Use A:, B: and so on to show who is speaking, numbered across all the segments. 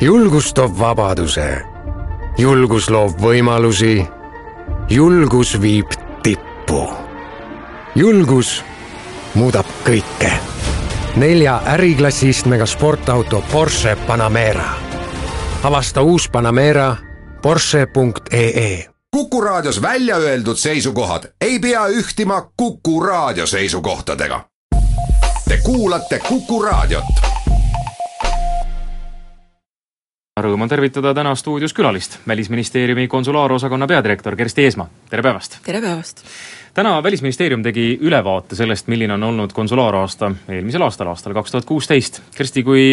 A: julgus toob vabaduse. julgus loob võimalusi. julgus viib tippu. julgus muudab kõike. nelja äriklassi istmega sportauto Porsche Panamera. avasta uus Panamera Porsche.ee
B: Kuku Raadios välja öeldud seisukohad ei pea ühtima Kuku Raadio seisukohtadega. Te kuulate Kuku Raadiot.
C: Rõõm on tervitada täna stuudios külalist, Välisministeeriumi konsulaarosakonna peadirektor Kersti Eesmaa, tere päevast!
D: tere päevast!
C: täna Välisministeerium tegi ülevaate sellest, milline on olnud konsulaaraasta eelmisel aastal, aastal kaks tuhat kuusteist. Kersti, kui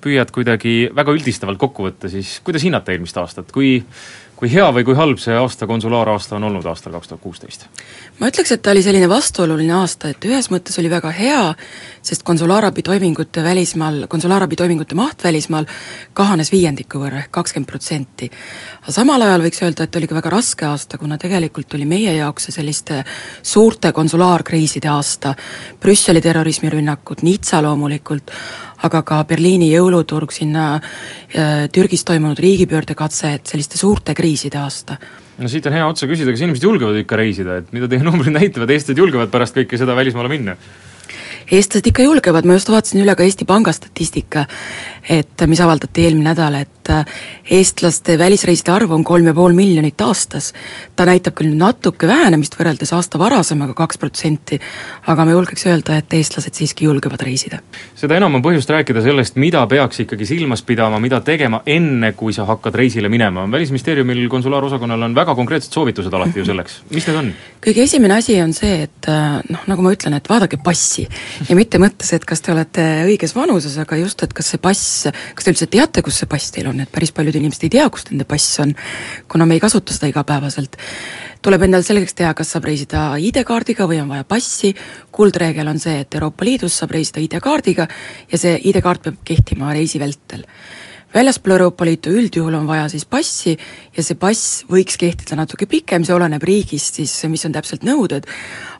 C: püüad kuidagi väga üldistavalt kokku võtta, siis kuidas hinnata eelmist aastat, kui kui hea või kui halb see aasta, konsulaaraasta on olnud aastal kaks tuhat kuusteist?
D: ma ütleks, et ta oli selline vastuoluline aasta, et ühes mõttes oli väga hea, sest konsulaarabitoimingute välismaal, konsulaarabitoimingute maht välismaal kahanes viiendiku võrra ehk kakskümmend protsenti. aga samal ajal võiks öelda, et oli ka väga raske aasta, kuna tegelikult oli meie jaoks see selliste suurte konsulaarkriiside aasta, Brüsseli terrorismirünnakud, Nizza loomulikult, aga ka Berliini jõuluturg, sinna äh, Türgis toimunud riigipöördekatse, et selliste suurte kriiside aasta.
C: No siit on hea otsa küsida, kas inimesed julgevad ikka reisida, et mida teie numbrid näitavad, eestlased julgevad pärast kõike seda välismaale minna?
D: eestlased ikka julgevad, ma just vaatasin üle ka Eesti Panga statistika, et mis avaldati eelmine nädal, et äh, eestlaste välisreiside arv on kolm ja pool miljonit aastas. ta näitab küll natuke vähenemist võrreldes aasta varasemaga, kaks protsenti, aga ma julgeks öelda, et eestlased siiski julgevad reisida.
C: seda enam on põhjust rääkida sellest, mida peaks ikkagi silmas pidama, mida tegema enne, kui sa hakkad reisile minema. välisministeeriumil konsulaarosakonnal on väga konkreetsed soovitused alati ju selleks, mis need on?
D: kõige esimene asi on see, et äh, noh, nagu ma ütlen, et vaadake passi ja mitte mõttes, et kas te olete õiges vanuses, aga just, et kas see pass, kas te üldse teate, kus see pass teil on, et päris paljud inimesed ei tea, kus nende pass on, kuna me ei kasuta seda igapäevaselt. tuleb endale selgeks teha, kas saab reisida ID-kaardiga või on vaja passi, kuldreegel on see, et Euroopa Liidus saab reisida ID-kaardiga ja see ID-kaart peab kehtima reisi vältel väljaspool Euroopa Liitu üldjuhul on vaja siis passi ja see pass võiks kehtida natuke pikem, see oleneb riigist siis, mis on täpselt nõuded,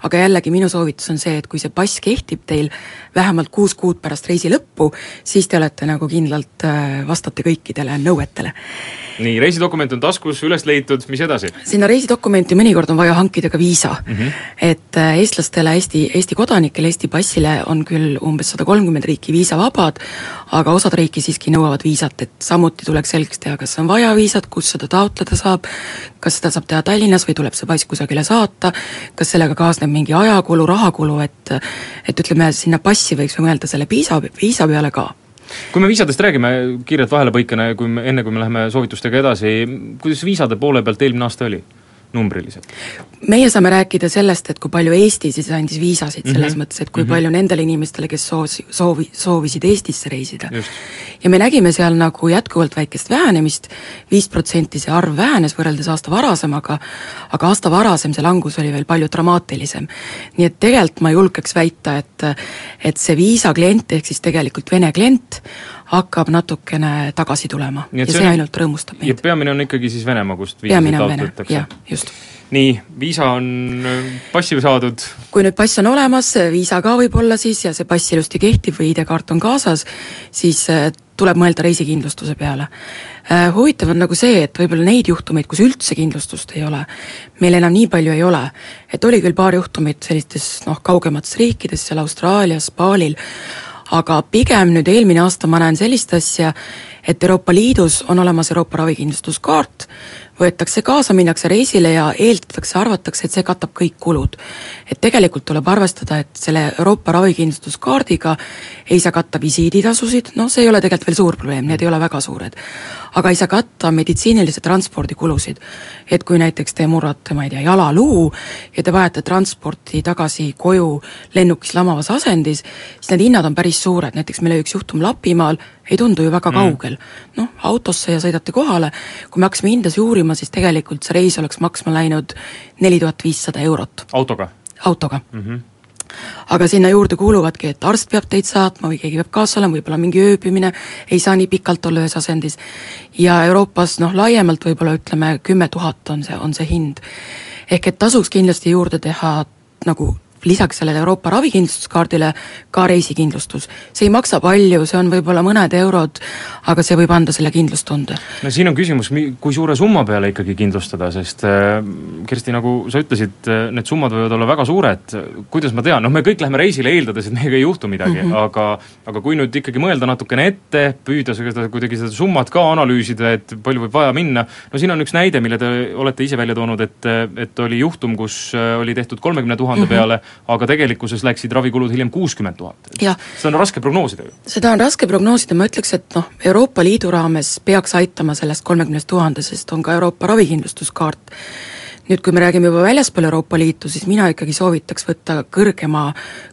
D: aga jällegi minu soovitus on see, et kui see pass kehtib teil vähemalt kuus kuud pärast reisi lõppu, siis te olete nagu kindlalt, vastate kõikidele nõuetele
C: nii, reisidokument on taskus, üles leitud, mis edasi?
D: sinna reisidokumenti mõnikord on vaja hankida ka viisa mm. -hmm. et eestlastele, Eesti, Eesti kodanikele, Eesti passile on küll umbes sada kolmkümmend riiki viisavabad, aga osad riiki siiski nõuavad viisat, et samuti tuleks selgeks teha, kas on vaja viisat, kus seda taotleda saab, kas seda saab teha Tallinnas või tuleb see pass kusagile saata, kas sellega kaasneb mingi ajakulu, rahakulu, et et ütleme, sinna passi võiks mõelda selle viisa, viisa peale ka
C: kui me viisadest räägime, kiirelt vahelepõikena, kui me, enne kui me läheme soovitustega edasi, kuidas viisade poole pealt eelmine aasta oli? numbriliselt?
D: meie saame rääkida sellest, et kui palju Eesti siis andis viisasid mm, -hmm. selles mõttes, et kui mm -hmm. palju nendele inimestele, kes soosi, soovi, soovisid Eestisse reisida. ja me nägime seal nagu jätkuvalt väikest vähenemist, viis protsenti see arv vähenes võrreldes aasta varasemaga, aga aasta varasem see langus oli veel palju dramaatilisem. nii et tegelikult ma julgeks väita, et et see viisa klient, ehk siis tegelikult Vene klient, hakkab natukene tagasi tulema ja see, see ainult rõõmustab meid.
C: ja peamine on ikkagi siis Venemaa, kust viisasid taotletakse?
D: jah, just.
C: nii, viisa on äh, passi saadud?
D: kui nüüd pass on olemas, viisa ka võib-olla siis ja see pass ilusti kehtib või ID-kaart on kaasas, siis äh, tuleb mõelda reisikindlustuse peale. Äh, huvitav on nagu see, et võib-olla neid juhtumeid, kus üldse kindlustust ei ole, meil enam nii palju ei ole. et oli küll paar juhtumit sellistes noh, kaugemates riikides, seal Austraalias, Baalil, aga pigem nüüd eelmine aasta ma näen sellist asja, et Euroopa Liidus on olemas Euroopa ravikindlustuskaart, võetakse kaasa, minnakse reisile ja eeldatakse, arvatakse, et see katab kõik kulud. et tegelikult tuleb arvestada, et selle Euroopa ravikindlustuskaardiga ei saa katta visiiditasusid, noh, see ei ole tegelikult veel suur probleem, need ei ole väga suured. aga ei saa katta meditsiinilise transpordi kulusid. et kui näiteks te murrate, ma ei tea, jalaluu ja te vajate transporti tagasi koju lennukis lamavas asendis, siis need hinnad on päris suured, näiteks meil oli üks juhtum Lapimaal, ei tundu ju väga mm. kaugel. noh, autosse ja sõidate kohale, kui me hakkasime hindasid uurima, siis tegelikult see reis oleks maksma läinud neli tuhat viissada eurot.
C: autoga?
D: autoga
C: mm. -hmm
D: aga sinna juurde kuuluvadki, et arst peab teid saatma või keegi peab kaasa olema, võib-olla mingi ööbimine, ei saa nii pikalt olla ühes asendis. ja Euroopas noh, laiemalt võib-olla ütleme kümme tuhat on see, on see hind. ehk et tasuks kindlasti juurde teha nagu lisaks sellele Euroopa ravikindlustuskaardile ka reisikindlustus. see ei maksa palju, see on võib-olla mõned eurod, aga see võib anda selle kindlustunde.
C: no siin on küsimus, kui suure summa peale ikkagi kindlustada, sest äh, Kersti, nagu sa ütlesid, äh, need summad võivad olla väga suured, kuidas ma tean, noh me kõik läheme reisile eeldades, et meiega ei juhtu midagi mm, -hmm. aga aga kui nüüd ikkagi mõelda natukene ette, püüda seda kuidagi seda summat ka analüüsida, et palju võib vaja minna, no siin on üks näide, mille te olete ise välja toonud, et, et oli juhtum, kus äh, oli tehtud kolmekümne tuhande mhm. peale, aga tegelikkuses läksid ravikulud hiljem kuuskümmend tuhat. seda on raske prognoosida ju.
D: seda on raske prognoosida, ma ütleks, et noh, Euroopa Liidu raames peaks aitama sellest kolmekümnest tuhandesest, on ka Euroopa ravikindlustuskaart nüüd, kui me räägime juba väljaspool Euroopa Liitu, siis mina ikkagi soovitaks võtta kõrgema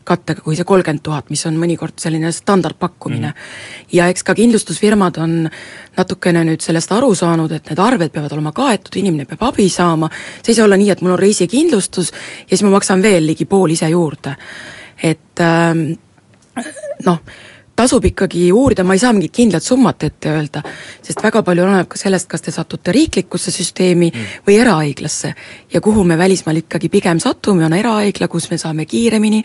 D: kattega kui see kolmkümmend tuhat, mis on mõnikord selline standardpakkumine. Mm.. ja eks ka kindlustusfirmad on natukene nüüd sellest aru saanud, et need arved peavad olema kaetud, inimene peab abi saama, see ei saa olla nii, et mul on reisikindlustus ja siis ma maksan veel ligi pool ise juurde. et ähm, noh, tasub ikkagi uurida, ma ei saa mingit kindlat summat ette öelda, sest väga palju oleneb ka sellest, kas te satute riiklikusse süsteemi mm. või erahaiglasse. ja kuhu me välismaal ikkagi pigem satume, on erahaigla, kus me saame kiiremini,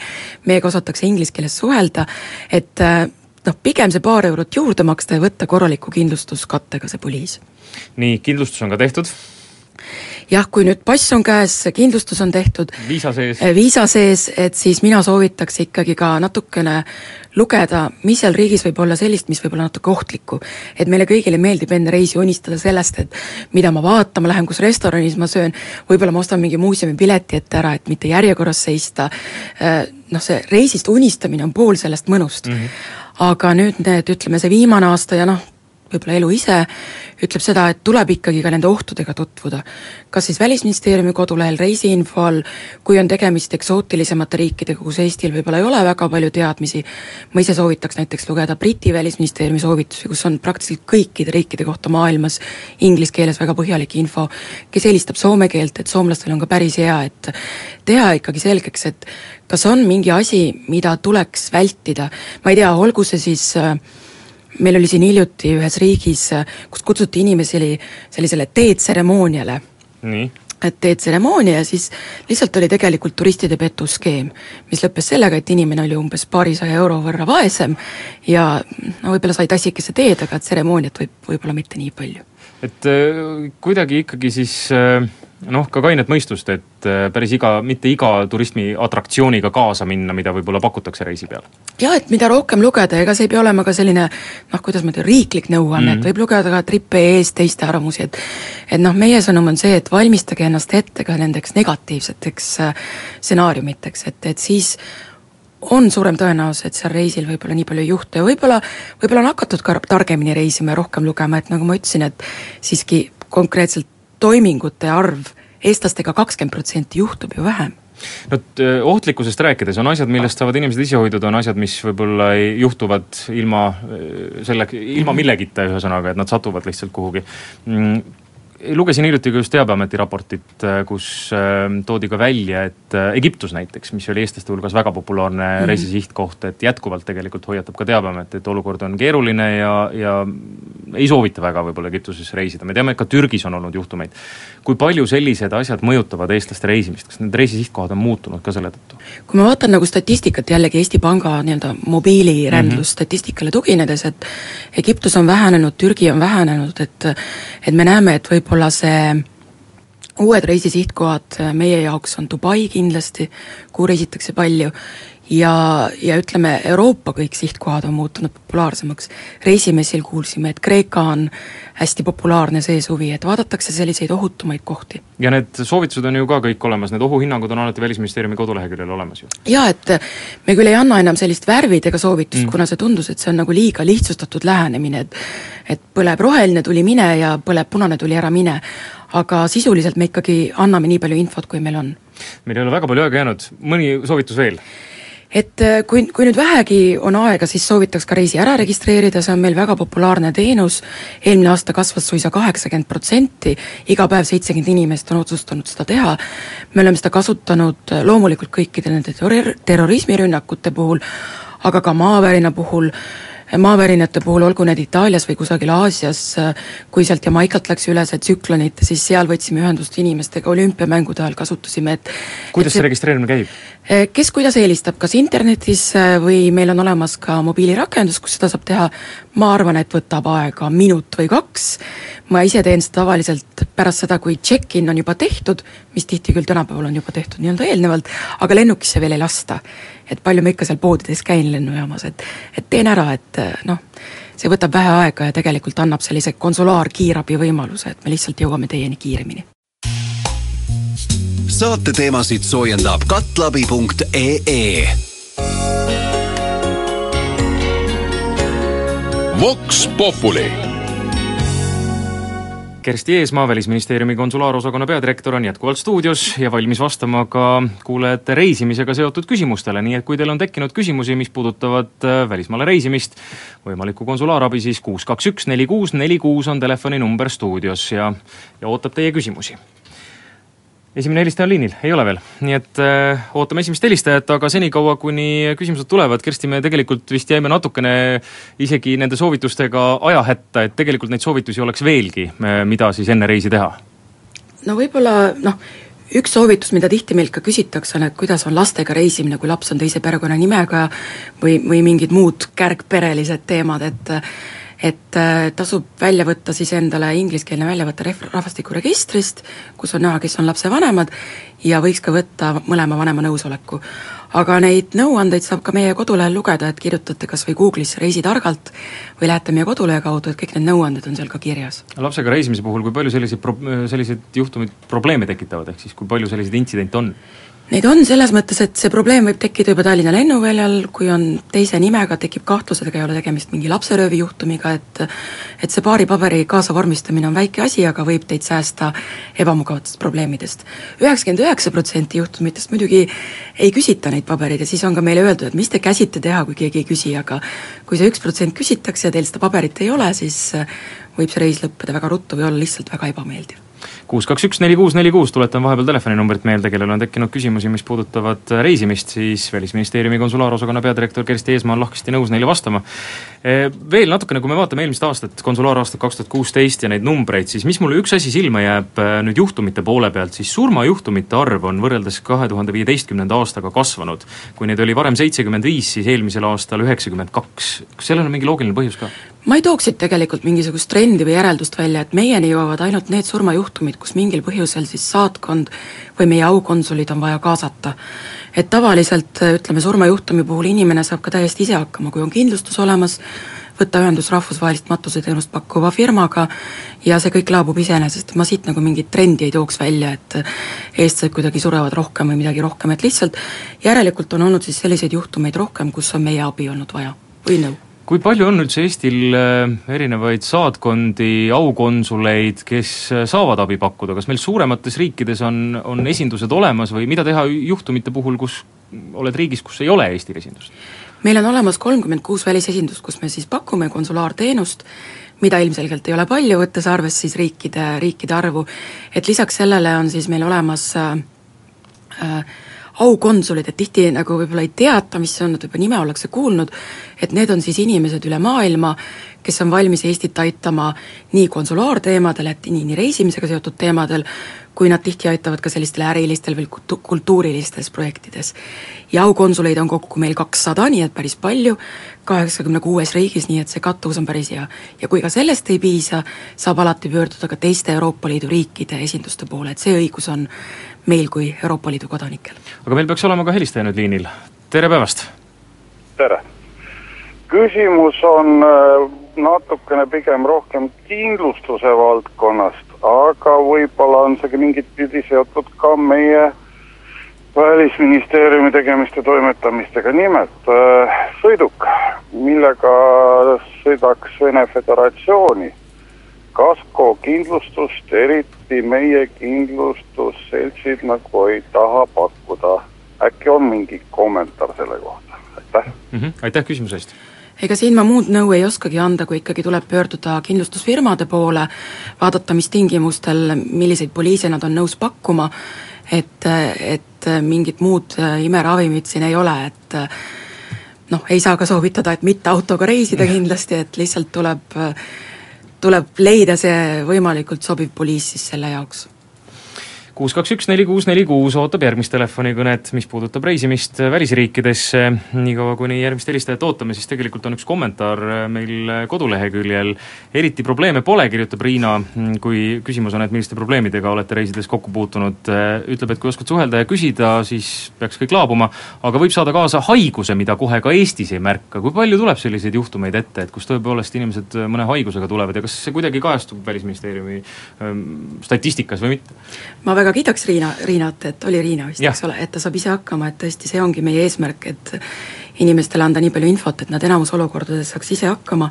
D: meiega osatakse inglise keeles suhelda, et äh, noh, pigem see paar eurot juurde maksta ja võtta korraliku kindlustuskattega see poliis.
C: nii, kindlustus on ka tehtud
D: jah, kui nüüd pass on käes, kindlustus on tehtud,
C: viisa sees,
D: äh, viisa sees, et siis mina soovitaks ikkagi ka natukene lugeda, mis seal riigis võib olla sellist, mis võib olla natuke ohtlikku. et meile kõigile meeldib enne reisi unistada sellest, et mida ma vaatama lähen, kus restoranis ma söön, võib-olla ma ostan mingi muuseumipileti ette ära, et mitte järjekorras seista, äh, noh, see reisist unistamine on pool sellest mõnust mm. -hmm. aga nüüd need, ütleme, see viimane aasta ja noh, võib-olla elu ise, ütleb seda, et tuleb ikkagi ka nende ohtudega tutvuda. kas siis Välisministeeriumi kodulehel reisiinfo all, kui on tegemist eksootilisemate riikidega, kus Eestil võib-olla ei ole väga palju teadmisi, ma ise soovitaks näiteks lugeda Briti Välisministeeriumi soovitusi, kus on praktiliselt kõikide riikide kohta maailmas inglise keeles väga põhjalik info, kes eelistab soome keelt, et soomlastel on ka päris hea, et teha ikkagi selgeks, et kas on mingi asi, mida tuleks vältida, ma ei tea, olgu see siis äh, meil oli siin hiljuti ühes riigis, kus kutsuti inimesi sellisele teetseremooniale. et teetseremoonia ja siis lihtsalt oli tegelikult turistide petuskeem, mis lõppes sellega, et inimene oli umbes paarisaja euro võrra vaesem ja no võib-olla sai tassikese teed, aga tseremooniat võib, võib-olla mitte nii palju.
C: et äh, kuidagi ikkagi siis äh noh, ka kainet mõistust, et äh, päris iga, mitte iga turismiatraktsiooniga kaasa minna, mida võib-olla pakutakse reisi peal.
D: jah, et mida rohkem lugeda, ega see ei pea olema ka selline noh, kuidas ma ütlen, riiklik nõuanne mm, -hmm. et võib lugeda ka Trip.ee-st teiste arvamusi, et et noh, meie sõnum on see, et valmistage ennast ette ka nendeks negatiivseteks äh, stsenaariumiteks, et, et siis on suurem tõenäosus, et seal reisil võib-olla nii palju ei juhtu ja võib-olla, võib-olla on hakatud ka targemini reisima ja rohkem lugema, et nagu ma ütlesin, et siiski konkreetselt toimingute arv eestlastega kakskümmend protsenti juhtub ju vähem.
C: No ohtlikkusest rääkides on asjad, millest saavad inimesed ise hoiduda, on asjad, mis võib-olla juhtuvad ilma selle, ilma millegita, ühesõnaga, et nad satuvad lihtsalt kuhugi. Mm, lugesin hiljuti ka just Teabeameti raportit, äh, kus äh, toodi ka välja, et äh, Egiptus näiteks, mis oli eestlaste hulgas väga populaarne mm -hmm. reisisihtkoht, et jätkuvalt tegelikult hoiatab ka Teabeamet, et olukord on keeruline ja, ja ei soovita väga võib-olla Egiptuses reisida, me teame, et ka Türgis on olnud juhtumeid. Kui palju sellised asjad mõjutavad eestlaste reisimist, kas need reisisihtkohad on muutunud ka selle tõttu?
D: kui ma vaatan nagu statistikat jällegi Eesti Panga nii-öelda mobiilirändlusstatistikale mhm. mm -hmm. tuginedes, et Egiptus on vähenenud, Türgi on vähenenud, et et me näeme, et võib võib-olla see uued reisisihtkohad meie jaoks on Dubai kindlasti, kuhu reisitakse palju, ja, ja ütleme, Euroopa kõik sihtkohad on muutunud populaarsemaks. reisimessil kuulsime, et Kreeka on hästi populaarne see suvi, et vaadatakse selliseid ohutumaid kohti.
C: ja need soovitused on ju ka kõik olemas, need ohuhinnangud on alati Välisministeeriumi koduleheküljel olemas ju?
D: jaa, et me küll ei anna enam sellist värvidega soovitust mm., kuna see tundus, et see on nagu liiga lihtsustatud lähenemine, et et põleb roheline tuli mine ja põleb punane tuli ära mine. aga sisuliselt me ikkagi anname nii palju infot, kui meil on.
C: meil ei ole väga palju aega jäänud, mõni soovitus veel?
D: Et äh, kui, kui nüüd vähegi on aega, siis soovitaks ka reisi ära registreerida, see on meil väga populaarne teenus, eelmine aasta kasvas suisa kaheksakümmend protsenti, iga päev seitsekümmend inimest on otsustanud seda teha, me oleme seda kasutanud äh, loomulikult kõikide nende terror-, terrorismirünnakute puhul, aga ka maavärina puhul, maavärinate puhul, olgu need Itaalias või kusagil Aasias, kui sealt Jamaikalt läks üle see tsüklonit, siis seal võtsime ühendust inimestega, olümpiamängude ajal kasutasime, et
C: kuidas see registreerimine käib?
D: kes kuidas eelistab, kas internetis või meil on olemas ka mobiilirakendus, kus seda saab teha, ma arvan, et võtab aega minut või kaks, ma ise teen seda tavaliselt pärast seda, kui check-in on juba tehtud, mis tihti küll tänapäeval on juba tehtud nii-öelda eelnevalt, aga lennukisse veel ei lasta. Et palju ma ikka seal poodides käin lennujaamas, et et teen ära, et noh, see võtab vähe aega ja tegelikult annab sellise konsulaarkiirabi võimaluse, et me lihtsalt jõuame teieni kiiremini.
E: saate teemasid soojendab katlabi.ee
B: Vox Populi.
C: Kersti Eesmaa, Välisministeeriumi konsulaarosakonna peadirektor on jätkuvalt stuudios ja valmis vastama ka kuulajate reisimisega seotud küsimustele, nii et kui teil on tekkinud küsimusi, mis puudutavad äh, välismaale reisimist, võimalikku konsulaarabi, siis kuus, kaks, üks, neli, kuus, neli, kuus on telefoninumber stuudios ja, ja ootab teie küsimusi esimene helistaja on liinil, ei ole veel, nii et äh, ootame esimest helistajat, aga senikaua, kuni küsimused tulevad, Kersti, me tegelikult vist jäime natukene isegi nende soovitustega ajahätta, et tegelikult neid soovitusi oleks veelgi, äh, mida siis enne reisi teha?
D: no võib-olla noh, üks soovitus, mida tihti meilt ka küsitakse, on, et kuidas on lastega reisimine, kui laps on teise perekonnanimega või, või mingid muud kärgperelised teemad, et et äh, tasub välja võtta siis endale ingliskeelne väljavõte rehv-, rahvastikuregistrist, kus on näha, kes on lapse vanemad, ja võiks ka võtta mõlema vanema nõusoleku. aga neid nõuandeid saab ka meie kodulehel lugeda, et kirjutate kas või Google'isse Reisi targalt või lähete meie kodulehe kaudu, et kõik need nõuanded on seal ka kirjas.
C: lapsega reisimise puhul, kui palju selliseid pro-, selliseid juhtumid probleeme tekitavad, ehk siis kui palju selliseid intsidente on?
D: Neid on selles mõttes, et see probleem võib tekkida juba Tallinna lennuväljal, kui on teise nimega, tekib kahtlus, et ega ei ole tegemist mingi lapseröövi juhtumiga, et et see paari paberi kaasavormistamine on väike asi, aga võib teid säästa ebamugavatest probleemidest. üheksakümmend üheksa protsenti juhtumitest muidugi ei küsita neid pabereid ja siis on ka meile öeldud, et mis te käsite teha, kui keegi ei küsi, aga kui see üks protsent küsitakse ja teil seda paberit ei ole, siis võib see reis lõppeda väga ruttu või olla lihtsalt väga ebameeldiv
C: kuus, kaks, üks, neli, kuus, neli, kuus, tuletan vahepeal telefoninumbrit meelde, kellel on tekkinud küsimusi, mis puudutavad äh, reisimist, siis Välisministeeriumi konsulaarosakonna peadirektor Kersti Eesmaa on lahkesti nõus neile vastama. Äh, veel natukene, kui me vaatame eelmist aastat, konsulaaraastat kaks tuhat kuusteist ja neid numbreid, siis mis mulle üks asi silma jääb äh, nüüd juhtumite poole pealt, siis surmajuhtumite arv on võrreldes kahe tuhande viieteistkümnenda aastaga kasvanud. kui neid oli varem seitsekümmend viis, siis eelmisel aastal üheksakümmend kaks. kas sellel on mingi loogiline põhjus ka?
D: ma ei tooks siit tegelikult mingisugust trendi või järeldust välja, et meieni jõuavad ainult need surmajuhtumid, kus mingil põhjusel siis saatkond või meie aukonsulid on vaja kaasata. et tavaliselt ütleme, surmajuhtumi puhul inimene saab ka täiesti ise hakkama, kui on kindlustus olemas, võtta ühendust rahvusvahelist matuseteenust pakkuva firmaga ja see kõik laabub iseenesest, ma siit nagu mingit trendi ei tooks välja, et eestlased kuidagi surevad rohkem või midagi rohkem, et lihtsalt järelikult on olnud siis selliseid juhtumeid rohkem, kus on meie abi olnud vaja. Või nõu
C: kui palju on üldse Eestil äh, erinevaid saatkondi, aukonsuleid, kes äh, saavad abi pakkuda, kas meil suuremates riikides on, on esindused olemas või mida teha juhtumite puhul, kus oled riigis, kus ei ole Eestil esindust?
D: meil on olemas kolmkümmend kuus välisesindust, kus me siis pakume konsulaarteenust, mida ilmselgelt ei ole palju, võttes arvesse siis riikide, riikide arvu, et lisaks sellele on siis meil olemas äh, äh, aukonsulid, et tihti nagu võib-olla ei teata, mis see on, et võib-olla nime ollakse kuulnud, et need on siis inimesed üle maailma, kes on valmis Eestit aitama nii konsulaarteemadel, et nii, nii reisimisega seotud teemadel, kui nad tihti aitavad ka sellistel ärilistel või kultu-, kultuurilistes projektides. ja aukonsuleid on kokku meil kakssada, nii et päris palju, kaheksakümne kuues riigis, nii et see kattuvus on päris hea. ja kui ka sellest ei piisa, saab alati pöörduda ka teiste Euroopa Liidu riikide esinduste poole, et see õigus on meil kui Euroopa Liidu kodanikel.
C: aga meil peaks olema ka helistaja nüüd liinil, tere päevast!
F: tere! küsimus on äh, natukene pigem rohkem kindlustuse valdkonnast, aga võib-olla on see mingit pidi seotud ka meie välisministeeriumi tegemiste toimetamistega, nimelt äh, sõiduk, millega sõidaks Vene Föderatsiooni kasko kindlustust eriti meie kindlustusseltsid nagu ei taha pakkuda. äkki on mingi kommentaar selle kohta, aitäh
C: mm! -hmm. aitäh küsimuse eest!
D: Ega siin ma muud nõu ei oskagi anda, kui ikkagi tuleb pöörduda kindlustusfirmade poole, vaadata, mis tingimustel, milliseid poliise nad on nõus pakkuma, et, et mingit muud imeravimit siin ei ole, et noh, ei saa ka soovitada, et mitte autoga reisida kindlasti, et lihtsalt tuleb, tuleb leida see võimalikult sobiv poliis siis selle jaoks
C: kuus, kaks, üks, neli, kuus, neli, kuus ootab järgmist telefonikõnet, mis puudutab reisimist välisriikidesse. niikaua, kuni järgmist helistajat ootame, siis tegelikult on üks kommentaar meil koduleheküljel. eriti probleeme pole, kirjutab Riina, kui küsimus on, et milliste probleemidega olete reisides kokku puutunud. ütleb, et kui oskad suhelda ja küsida, siis peaks kõik laabuma, aga võib saada kaasa haiguse, mida kohe ka Eestis ei märka. kui palju tuleb selliseid juhtumeid ette, et kus tõepoolest inimesed mõne haigusega tulevad ja kas see kuidagi kajastub Välisministeeriumi ähm, statistikas või mitte?
D: ma väga väga kiidaks Riina, Riinat, et oli Riina vist, eks ole, et ta saab ise hakkama, et tõesti, see ongi meie eesmärk, et inimestele anda nii palju infot, et nad enamus olukordades saaks ise hakkama.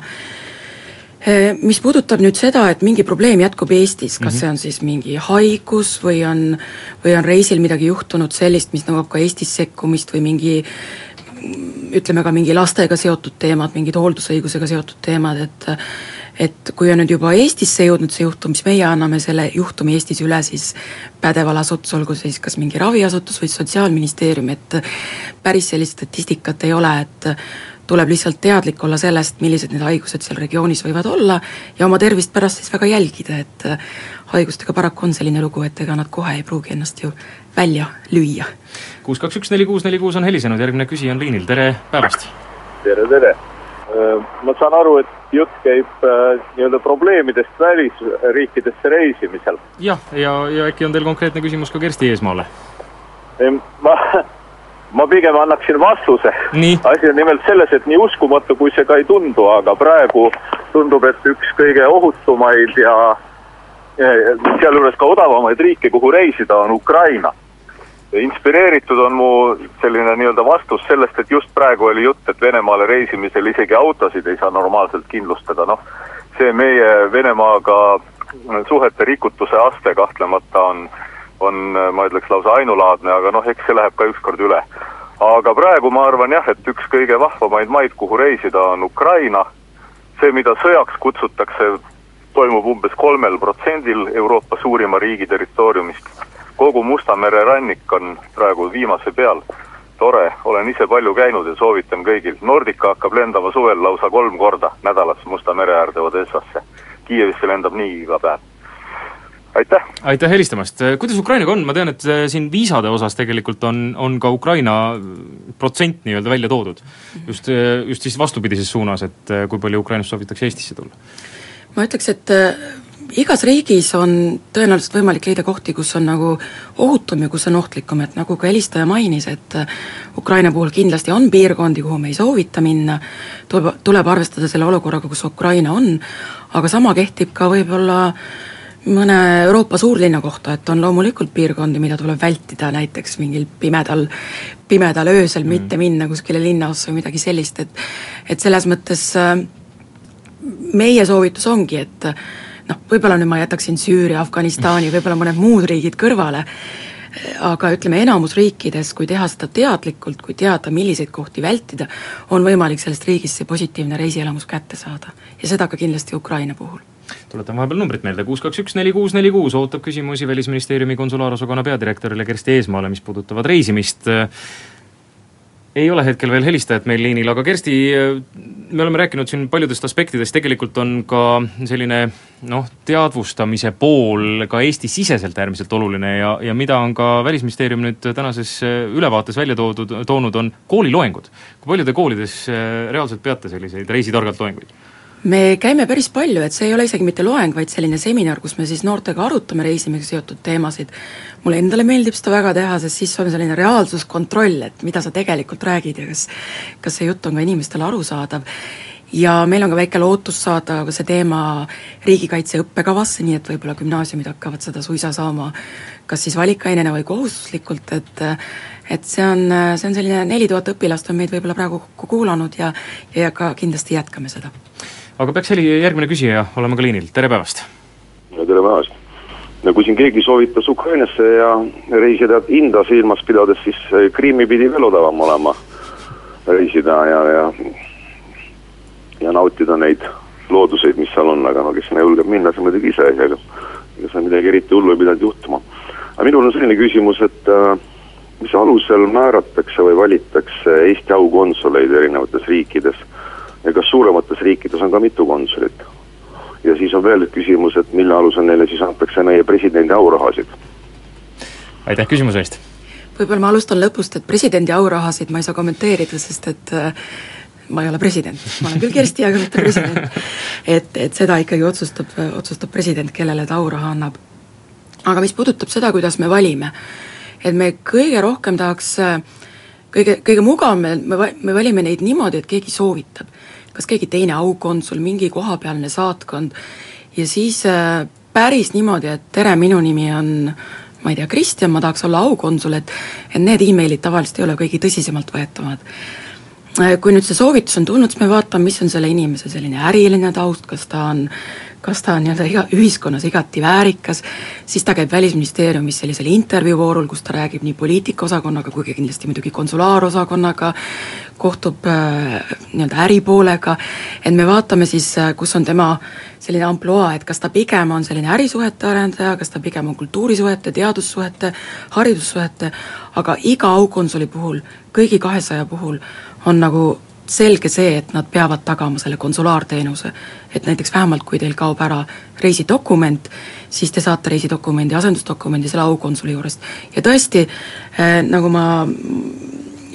D: Mis puudutab nüüd seda, et mingi probleem jätkub Eestis, kas mm -hmm. see on siis mingi haigus või on, või on reisil midagi juhtunud sellist, mis nõuab ka Eestis sekkumist või mingi ütleme ka mingi lastega seotud teemad, mingid hooldusõigusega seotud teemad, et et kui on nüüd juba Eestisse jõudnud see juhtum, siis meie anname selle juhtumi Eestis üle siis pädevale asutusele, olgu siis kas mingi raviasutus või Sotsiaalministeerium, et päris sellist statistikat ei ole, et tuleb lihtsalt teadlik olla sellest, millised need haigused seal regioonis võivad olla ja oma tervist pärast siis väga jälgida, et haigustega paraku on selline lugu, et ega nad kohe ei pruugi ennast ju välja lüüa.
C: kuus, kaks, üks, neli, kuus, neli, kuus on helisenud, järgmine küsija on liinil, tere päevast!
G: tere, tere! Äh, ma saan aru, et jutt käib äh, nii-öelda probleemidest välisriikidesse reisimisel.
C: jah, ja, ja äkki on teil konkreetne küsimus ka Kersti Eesmaale?
G: ma, ma pigem annaksin vastuse. asi on nimelt selles, et nii uskumatu, kui see ka ei tundu, aga praegu tundub, et üks kõige ohutumaid ja sealjuures ka odavamaid riike, kuhu reisida, on Ukraina inspireeritud on mu selline nii-öelda vastus sellest, et just praegu oli jutt, et Venemaale reisimisel isegi autosid ei saa normaalselt kindlustada, noh, see meie Venemaaga suhete rikutuse aste kahtlemata on, on ma ütleks lausa ainulaadne, aga noh, eks see läheb ka ükskord üle. aga praegu ma arvan jah, et üks kõige vahvamaid maid, kuhu reisida, on Ukraina, see, mida sõjaks kutsutakse, toimub umbes kolmel protsendil Euroopa suurima riigi territooriumist kogu Musta mere rannik on praegu viimase peal. tore, olen ise palju käinud ja soovitan kõigil. Nordica hakkab lendama suvel lausa kolm korda nädalas Musta mere äärde Odessasse. Kiievisse lendab niigi iga päev aitäh!
C: aitäh helistamast, kuidas Ukrainaga on, ma tean, et äh, siin viisade osas tegelikult on, on ka Ukraina protsent nii-öelda välja toodud. just, äh, just siis vastupidises suunas, et äh, kui palju Ukrainast soovitakse Eestisse tulla?
D: ma ütleks, et igas riigis on tõenäoliselt võimalik leida kohti, kus on nagu ohutum ja kus on ohtlikum, et nagu ka helistaja mainis, et Ukraina puhul kindlasti on piirkondi, kuhu me ei soovita minna, tuleb, tuleb arvestada selle olukorraga, kus Ukraina on, aga sama kehtib ka võib-olla mõne Euroopa suurlinna kohta, et on loomulikult piirkondi, mida tuleb vältida, näiteks mingil pimedal, pimedal öösel mm. mitte minna kuskile linnaossa või midagi sellist, et et selles mõttes äh, meie soovitus ongi, et noh, võib-olla nüüd ma jätaksin Süüria, Afganistani, võib-olla mõned muud riigid kõrvale, aga ütleme, enamus riikides, kui teha seda teadlikult, kui teada, milliseid kohti vältida, on võimalik sellest riigist see positiivne reisielamus kätte saada. ja seda ka kindlasti Ukraina puhul.
C: Tuletan vahepeal numbrit meelde, kuus kaks üks neli kuus neli kuus. Ootab küsimusi Välisministeeriumi konsulaarosakonna peadirektorile Kersti Eesmaale, mis puudutavad reisimist ei ole hetkel veel helistajat meil liinil, aga Kersti, me oleme rääkinud siin paljudest aspektidest, tegelikult on ka selline noh, teadvustamise pool ka Eesti-siseselt äärmiselt oluline ja, ja mida on ka Välisministeerium nüüd tänases ülevaates välja toodud, toonud, on kooliloengud. kui palju te koolides reaalselt peate selliseid reisitargalt loenguid?
D: Me käime päris palju, et see ei ole isegi mitte loeng, vaid selline seminar, kus me siis noortega arutame reisimisega seotud teemasid. mulle endale meeldib seda väga teha, sest siis on selline reaalsuskontroll, et mida sa tegelikult räägid ja kas kas see jutt on ka inimestele arusaadav. ja meil on ka väike lootus saada see teema riigikaitse õppekavasse, nii et võib-olla gümnaasiumid hakkavad seda suisa saama kas siis valikainena või kohustuslikult, et et see on, see on selline neli tuhat õpilast on meid võib-olla praegu kuulanud ja ja ka kindlasti jätkame seda
C: aga peaks heli, järgmine küsija olema ka liinil, tere päevast!
H: tere päevast! no kui siin keegi soovitas Ukrainasse ja reisida hinda silmas pidades, siis Krimmi pidi veel odavam olema reisida ja, ja ja nautida neid looduseid, mis seal on, aga no kes sinna julgeb minna, see muidugi ise, ega ega seal midagi eriti hullu ei pidanud juhtuma. aga minul on selline küsimus, et äh, mis alusel määratakse või valitakse Eesti aukonsuleid erinevates riikides kas suuremates riikides on ka mitu konsulit? ja siis on veel küsimus, et mille alusel neile siis antakse meie presidendi aurahasid.
C: aitäh küsimuse eest!
D: võib-olla ma alustan lõpust, et presidendi aurahasid ma ei saa kommenteerida, sest et äh, ma ei ole president, ma olen küll Kersti, aga mitte president. et, et seda ikkagi otsustab, otsustab president, kellele ta auraha annab. aga mis puudutab seda, kuidas me valime, et me kõige rohkem tahaks, kõige, kõige mugavam, me, me valime neid niimoodi, et keegi soovitab. Kas keegi teine aukonsul, mingi kohapealne saatkond. Ja siis äh, päris niimoodi, et tere, minu nimi on ma ei tea, Kristjan, ma tahaks olla aukonsul, et et need emailid tavaliselt ei ole kõige tõsiseltvõetavad Äh, kui nüüd see soovitus on tulnud, siis me vaatame, mis on selle inimese selline äriline taust, kas ta on kas ta on nii-öelda iga, ühiskonnas igati väärikas, siis ta käib Välisministeeriumis sellisel intervjuuvoorul, kus ta räägib nii poliitikaosakonnaga kui ka kindlasti muidugi konsulaarosakonnaga, kohtub äh, nii-öelda äripoolega, et me vaatame siis, äh, kus on tema selline ampluaa, et kas ta pigem on selline ärisuhete arendaja, kas ta pigem on kultuurisuhete, teadussuhete, haridussuhete, aga iga aukonsuli puhul, kõigi kahesaja puhul on nagu selge see, et nad peavad tagama selle konsulaarteenuse. et näiteks vähemalt, kui teil kaob ära reisidokument, siis te saate reisidokumendi, asendusdokumendi selle aukonsuli juurest. ja tõesti äh,, nagu ma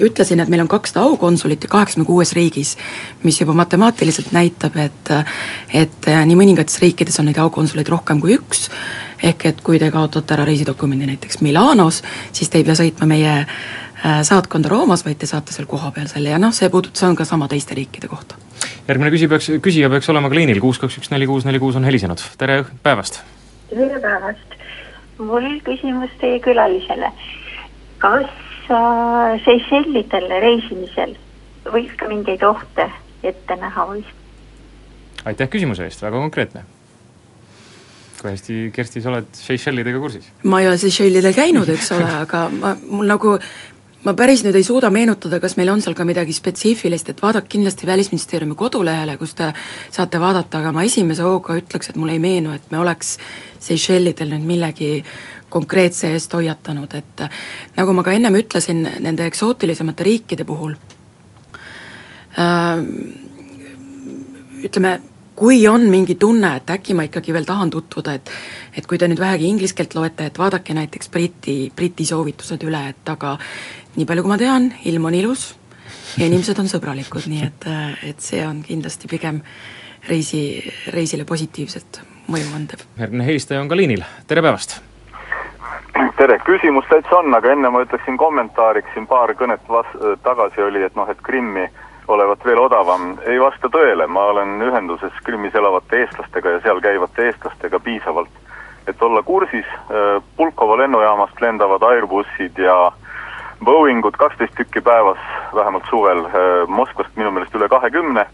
D: ütlesin, et meil on kakssada aukonsulit ja kaheksakümne kuues riigis, mis juba matemaatiliselt näitab, et et äh, nii mõningates riikides on neid aukonsuleid rohkem kui üks, ehk et kui te kaotate ära reisidokumendi näiteks Milanos, siis te ei pea sõitma meie äh, saatkonda Roomas, vaid te saate seal kohapeal selle ja noh, see puudut-, see on ka sama teiste riikide kohta.
C: järgmine küsija peaks, küsija peaks olema ka liinil, kuus kaks üks neli kuus neli kuus on helisenud, tere päevast!
I: tere päevast! mul küsimus teie külalisele. kas äh, Seychellidele reisimisel võiks ka mingeid ohte ette näha või?
C: aitäh küsimuse eest, väga konkreetne kui hästi, Kersti, sa oled Seychellidega kursis?
D: ma ei ole Seychellidel käinud, eks ole, aga ma, mul nagu ma päris nüüd ei suuda meenutada, kas meil on seal ka midagi spetsiifilist, et vaadake kindlasti Välisministeeriumi kodulehele, kus te saate vaadata, aga ma esimese hooga ütleks, et mulle ei meenu, et me oleks Seychellidel nüüd millegi konkreetse eest hoiatanud, et nagu ma ka ennem ütlesin, nende eksootilisemate riikide puhul äh, ütleme, kui on mingi tunne, et äkki ma ikkagi veel tahan tutvuda, et et kui te nüüd vähegi inglise keelt loete, et vaadake näiteks Briti, Briti soovitused üle, et aga nii palju, kui ma tean, ilm on ilus. Ja inimesed on sõbralikud, nii et, et see on kindlasti pigem reisi, reisile positiivset mõju andev.
C: järgmine helistaja on ka liinil, tere päevast!
J: tere, küsimus täitsa on, aga enne ma ütleksin kommentaariks, siin paar kõnet vas-, tagasi oli, et noh, et Krimmi olevat veel odavam, ei vasta tõele, ma olen ühenduses Krimmis elavate eestlastega ja seal käivate eestlastega piisavalt, et olla kursis, äh, Pulkovo lennujaamast lendavad Airbussid ja Boeingud kaksteist tükki päevas, vähemalt suvel, äh, Moskvast minu meelest üle kahekümne,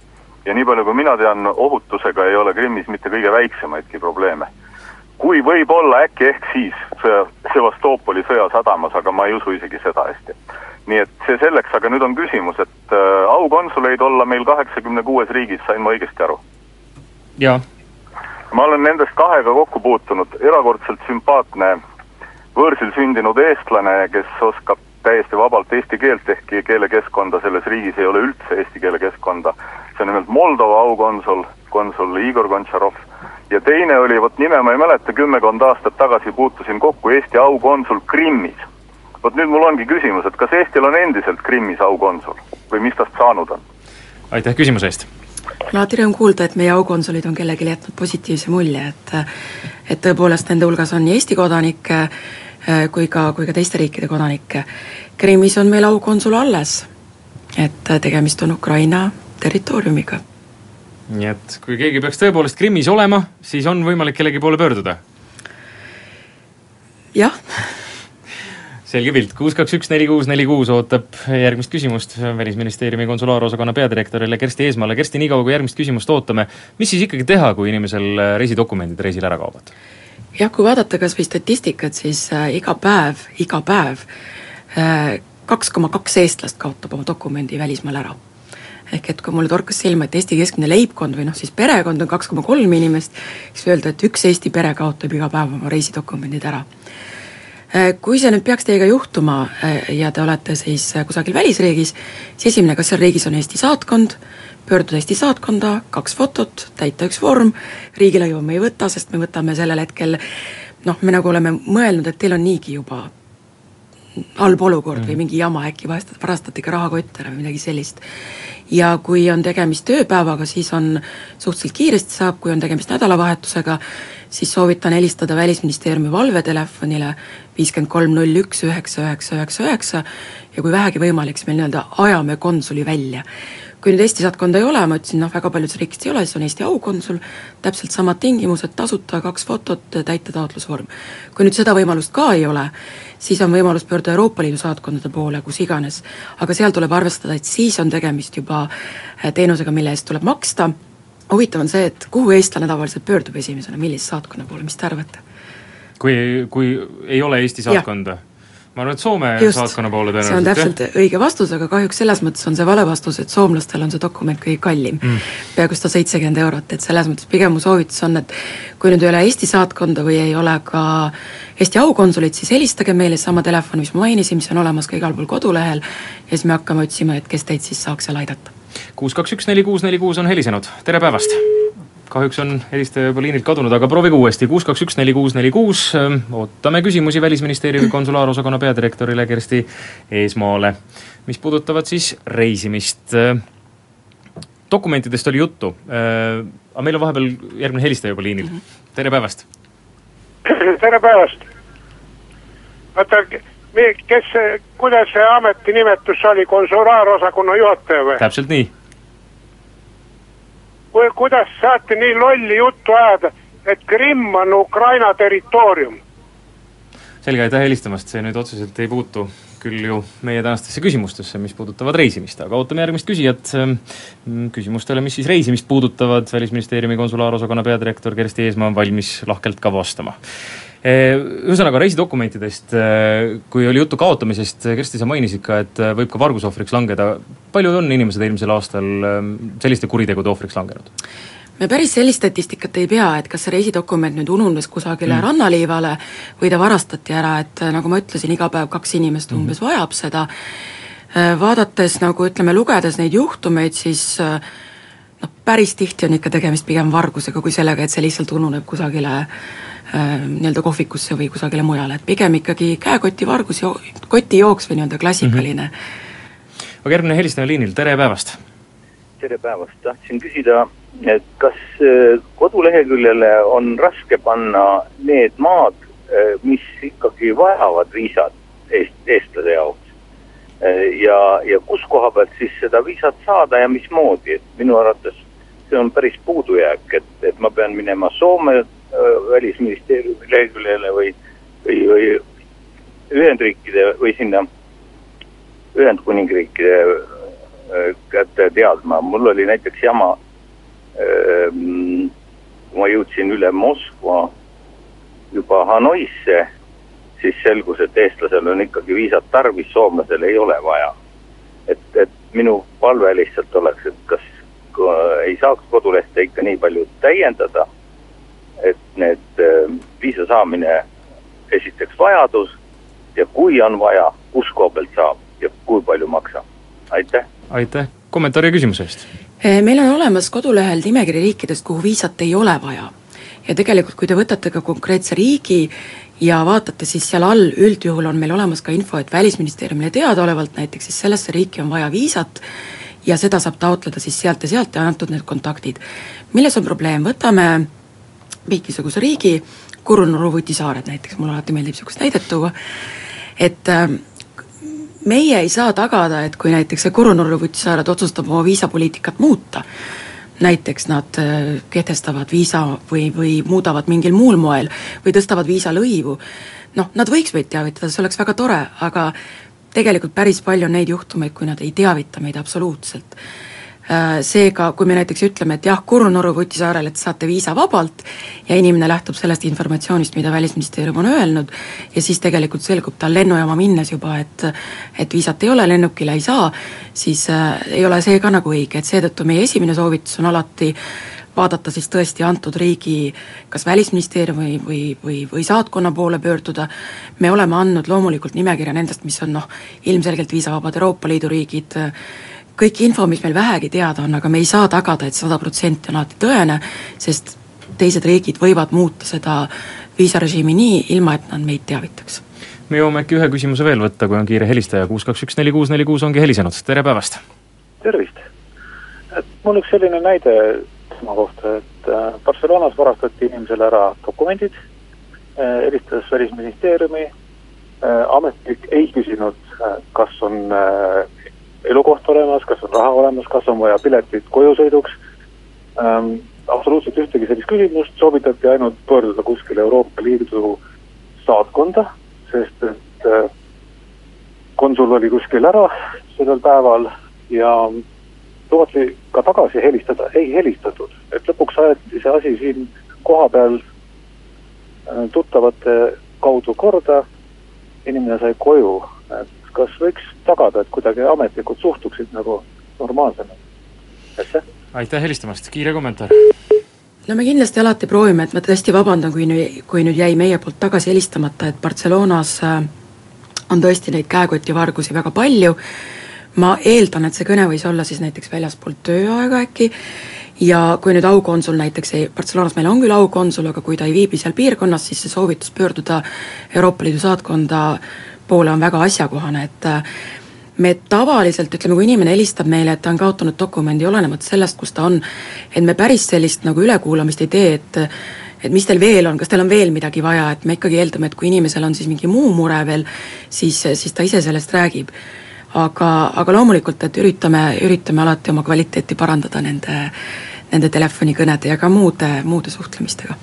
J: ja nii palju, kui mina tean, ohutusega ei ole Krimmis mitte kõige väiksemaidki probleeme. kui võib-olla äkki ehk siis Sevastoopoli sõjasadamas, aga ma ei usu isegi seda hästi nii et see selleks, aga nüüd on küsimus, et äh, aukonsuleid olla meil kaheksakümne kuues riigis, sain ma õigesti aru?
C: jaa.
J: ma olen nendest kahega kokku puutunud, erakordselt sümpaatne võõrsil sündinud eestlane, kes oskab täiesti vabalt eesti keelt, ehkki keelekeskkonda selles riigis ei ole üldse eesti keele keskkonda. see on nimelt Moldova aukonsul, konsul Igor Gontšarov, ja teine oli, vot nime ma ei mäleta, kümmekond aastat tagasi puutusin kokku Eesti aukonsul Krimmis vot nüüd mul ongi küsimus, et kas Eestil on endiselt Krimmis aukonsul või mis tast saanud on?
C: aitäh küsimuse eest!
D: alati rõõm kuulda, et meie aukonsulid on kellelegi jätnud positiivse mulje, et et tõepoolest nende hulgas on nii Eesti kodanikke kui ka, kui ka teiste riikide kodanikke. Krimmis on meil aukonsul alles, et tegemist on Ukraina territooriumiga.
C: nii et kui keegi peaks tõepoolest Krimmis olema, siis on võimalik kellegi poole pöörduda?
D: jah
C: selge pilt, kuus, kaks, üks, neli, kuus, neli, kuus ootab järgmist küsimust Välisministeeriumi konsulaarosakonna peadirektorile Kersti Eesmaale. Kersti, niikaua kui järgmist küsimust ootame, mis siis ikkagi teha, kui inimesel reisidokumendid reisil ära kaovad?
D: Jah, kui vaadata kas või statistikat, siis äh, iga päev, iga päev äh, kaks koma kaks eestlast kaotab oma dokumendi välismaal ära. ehk et kui mulle torkas silma, et Eesti keskmine leibkond või noh, siis perekond on kaks koma kolm inimest, siis öelda, et üks Eesti pere kaotab iga päev oma reisidokumendid ära Kui see nüüd peaks teiega juhtuma ja te olete siis kusagil välisriigis, siis esimene, kas seal riigis on Eesti saatkond, pöörduda Eesti saatkonda, kaks fotot, täita üks vorm, riigilõivu me ei võta, sest me võtame sellel hetkel noh, me nagu oleme mõelnud, et teil on niigi juba halb olukord mm. või mingi jama, äkki vahest varastati ka rahakott ära või midagi sellist. Ja kui on tegemist tööpäevaga, siis on, suhteliselt kiiresti saab, kui on tegemist nädalavahetusega, siis soovitan helistada Välisministeeriumi valvetelefonile viiskümmend kolm null üks üheksa üheksa üheksa üheksa ja kui vähegi võimalik, siis me nii-öelda ajame konsuli välja kui nüüd Eesti saatkonda ei ole, ma ütlesin, noh, väga paljudes riikides ei ole, siis on Eesti aukonsul, täpselt samad tingimused, tasuta kaks fotot, täita taotlusvorm. kui nüüd seda võimalust ka ei ole, siis on võimalus pöörduda Euroopa Liidu saatkondade poole, kus iganes, aga seal tuleb arvestada, et siis on tegemist juba äh, teenusega, mille eest tuleb maksta, huvitav on see, et kuhu eestlane tavaliselt pöördub esimesena, millise saatkonna poole, mis te arvate?
C: kui, kui ei ole Eesti saatkonda? Ma arvan, et Soome Just, saatkonna poole tõenäoliselt,
D: see on täpselt jah? õige vastus, aga kahjuks selles mõttes on see vale vastus, et soomlastel on see dokument kõige kallim mm.. peaaegu sada seitsekümmend eurot, et selles mõttes pigem mu soovitus on, et kui nüüd ei ole Eesti saatkonda või ei ole ka Eesti aukonsulit, siis helistage meile sama telefoni, mis ma mainisin, mis on olemas ka igal pool kodulehel ja siis me hakkame otsima, et kes teid siis saaks seal aidata.
C: kuus, kaks, üks, neli, kuus, neli, kuus on helisenud, tere päevast! Kahjuks on helistaja juba liinilt kadunud, aga proovige uuesti, kuus, kaks, üks, neli, kuus, neli, kuus, ootame küsimusi Välisministeeriumi konsulaarosakonna peadirektorile Kersti Eesmaale, mis puudutavad siis reisimist. dokumentidest oli juttu, aga meil on vahepeal järgmine helistaja juba liinil, tere päevast!
K: tere päevast! oota, kes, kuidas see ametinimetus oli, konsulaarosakonna juhataja või?
C: täpselt nii
K: kuidas saate nii lolli juttu ajada, et Krimm on Ukraina territoorium?
C: selge, aitäh helistamast, see nüüd otseselt ei puutu küll ju meie tänastesse küsimustesse, mis puudutavad reisimist, aga ootame järgmist küsijat mm, küsimustele, mis siis reisimist puudutavad, Välisministeeriumi konsulaarosakonna peadirektor Kersti Eesmaa on valmis lahkelt ka vastama. Ühesõnaga reisidokumentidest, eh, kui oli juttu kaotamisest, Kersti, sa mainisid ka, et eh, võib ka vargusohvriks langeda, palju on inimesed eelmisel aastal selliste kuritegude ohvriks langenud?
D: me päris sellist statistikat ei pea, et kas see reisidokument nüüd ununes kusagile mm. rannaliivale või ta varastati ära, et nagu ma ütlesin, iga päev kaks inimest mm. umbes vajab seda, vaadates nagu ütleme, lugedes neid juhtumeid, siis noh, päris tihti on ikka tegemist pigem vargusega kui sellega, et see lihtsalt ununeb kusagile äh, nii-öelda kohvikusse või kusagile mujale, et pigem ikkagi käekoti vargus, kotijooks või nii-öelda klassikaline mm.
C: -hmm. aga järgmine helistaja liinil, tere päevast!
L: tere päevast, tahtsin küsida, et kas äh, koduleheküljele on raske panna need maad, äh, mis ikkagi vajavad viisat eest, eestlase jaoks? Äh, ja, ja kus koha pealt siis seda viisat saada ja mismoodi, et minu arvates see on päris puudujääk, et, et ma pean minema Soome välisministeeriumi leheküljele või, või, või Ühendriikide või sinna Ühendkuningriikide kätte teadma, mul oli näiteks jama, ehm, kui ma jõudsin üle Moskva juba Hanoisse, siis selgus, et eestlasel on ikkagi viisat tarvis, soomlasel ei ole vaja. et, et minu palve lihtsalt oleks, et kas ei saaks kodulehte ikka nii palju täiendada, et need ehm, viisa saamine esiteks vajadus ja kui on vaja, kus koha pealt saab ja kui palju maksab, aitäh
C: aitäh kommentaari ja küsimuse eest!
D: Eh, meil on olemas kodulehel nimekiri riikidest, kuhu viisat ei ole vaja. ja tegelikult, kui te võtate ka konkreetse riigi ja vaatate, siis seal all üldjuhul on meil olemas ka info, et Välisministeeriumile teadaolevalt näiteks siis sellesse riiki on vaja viisat ja seda saab taotleda siis sealt ja sealt ja antud need kontaktid. milles on probleem, võtame mingisuguse riigi, Kurunurru-Vuti saared näiteks, mulle alati meeldib niisugust näidet tuua, et äh, meie ei saa tagada, et kui näiteks see Kurunurru vutisaared otsustab oma viisapoliitikat muuta, näiteks nad äh, kehtestavad viisa või, või muudavad mingil muul moel või tõstavad viisalõivu, noh, nad võiks meid teavitada, see oleks väga tore, aga tegelikult päris palju on neid juhtumeid, kui nad ei teavita meid absoluutselt seega, kui me näiteks ütleme, et jah, Kurunurru Vutisaarel, et saate viisa vabalt ja inimene lähtub sellest informatsioonist, mida Välisministeerium on öelnud, ja siis tegelikult selgub tal lennujaama minnes juba, et et viisat ei ole, lennukile ei saa, siis äh, ei ole see ka nagu õige, et seetõttu meie esimene soovitus on alati vaadata siis tõesti antud riigi kas Välisministeeriumi või, või, või, või saatkonna poole pöörduda, me oleme andnud loomulikult nimekirja nendest, mis on noh, ilmselgelt viisavabad Euroopa Liidu riigid, kõik info, mis meil vähegi teada on, aga me ei saa tagada, et sada protsenti on alati tõene, sest teised riigid võivad muuta seda viisarežiimi nii, ilma et nad meid teavitaks.
C: me jõuame äkki ühe küsimuse veel võtta, kui on kiire helistaja, kuus kaks üks neli kuus neli kuus ongi helisenud, tere päevast!
M: tervist! et mul üks selline näide tema kohta, et äh, Barcelonas varastati inimesele ära dokumendid, äh, helistas Välisministeeriumi, äh, ametnik ei küsinud, kas on elukoht olemas, kas on raha olemas, kas on vaja piletit kojusõiduks ähm,, absoluutselt ühtegi sellist küsimust, soovitati ainult pöörduda kuskile Euroopa Liidu saatkonda, sest et konsul oli kuskil ära sellel päeval ja lubati ka tagasi helistada, ei helistatud, et lõpuks aeti see asi siin kohapeal äh, tuttavate kaudu korda, inimene sai koju, et kas võiks tagada, et kuidagi ametnikud suhtuksid nagu normaalsemalt, aitäh.
C: aitäh helistamast, kiire kommentaar.
D: No me kindlasti alati proovime, et ma tõesti vabandan, kui nüüd, kui nüüd jäi meie poolt tagasi helistamata, et Barcelonas äh, on tõesti neid käekotivargusi väga palju. Ma eeldan, et see kõne võis olla siis näiteks väljaspoolt tööaega äkki, ja kui nüüd aukonsul näiteks ei, Barcelonas meil on küll aukonsul, aga kui ta ei viibi seal piirkonnas, siis see soovitus pöörduda Euroopa Liidu saatkonda poole on väga asjakohane, et äh, me tavaliselt, ütleme, kui inimene helistab meile, et ta on kaotanud dokumendi, olenemata sellest, kus ta on, et me päris sellist nagu ülekuulamist ei tee, et et mis teil veel on, kas teil on veel midagi vaja, et me ikkagi eeldame, et kui inimesel on siis mingi muu mure veel, siis, siis ta ise sellest räägib. Aga, aga loomulikult, et üritame, üritame alati oma kvaliteeti parandada nende, nende telefonikõnede ja ka muude, muude suhtlemistega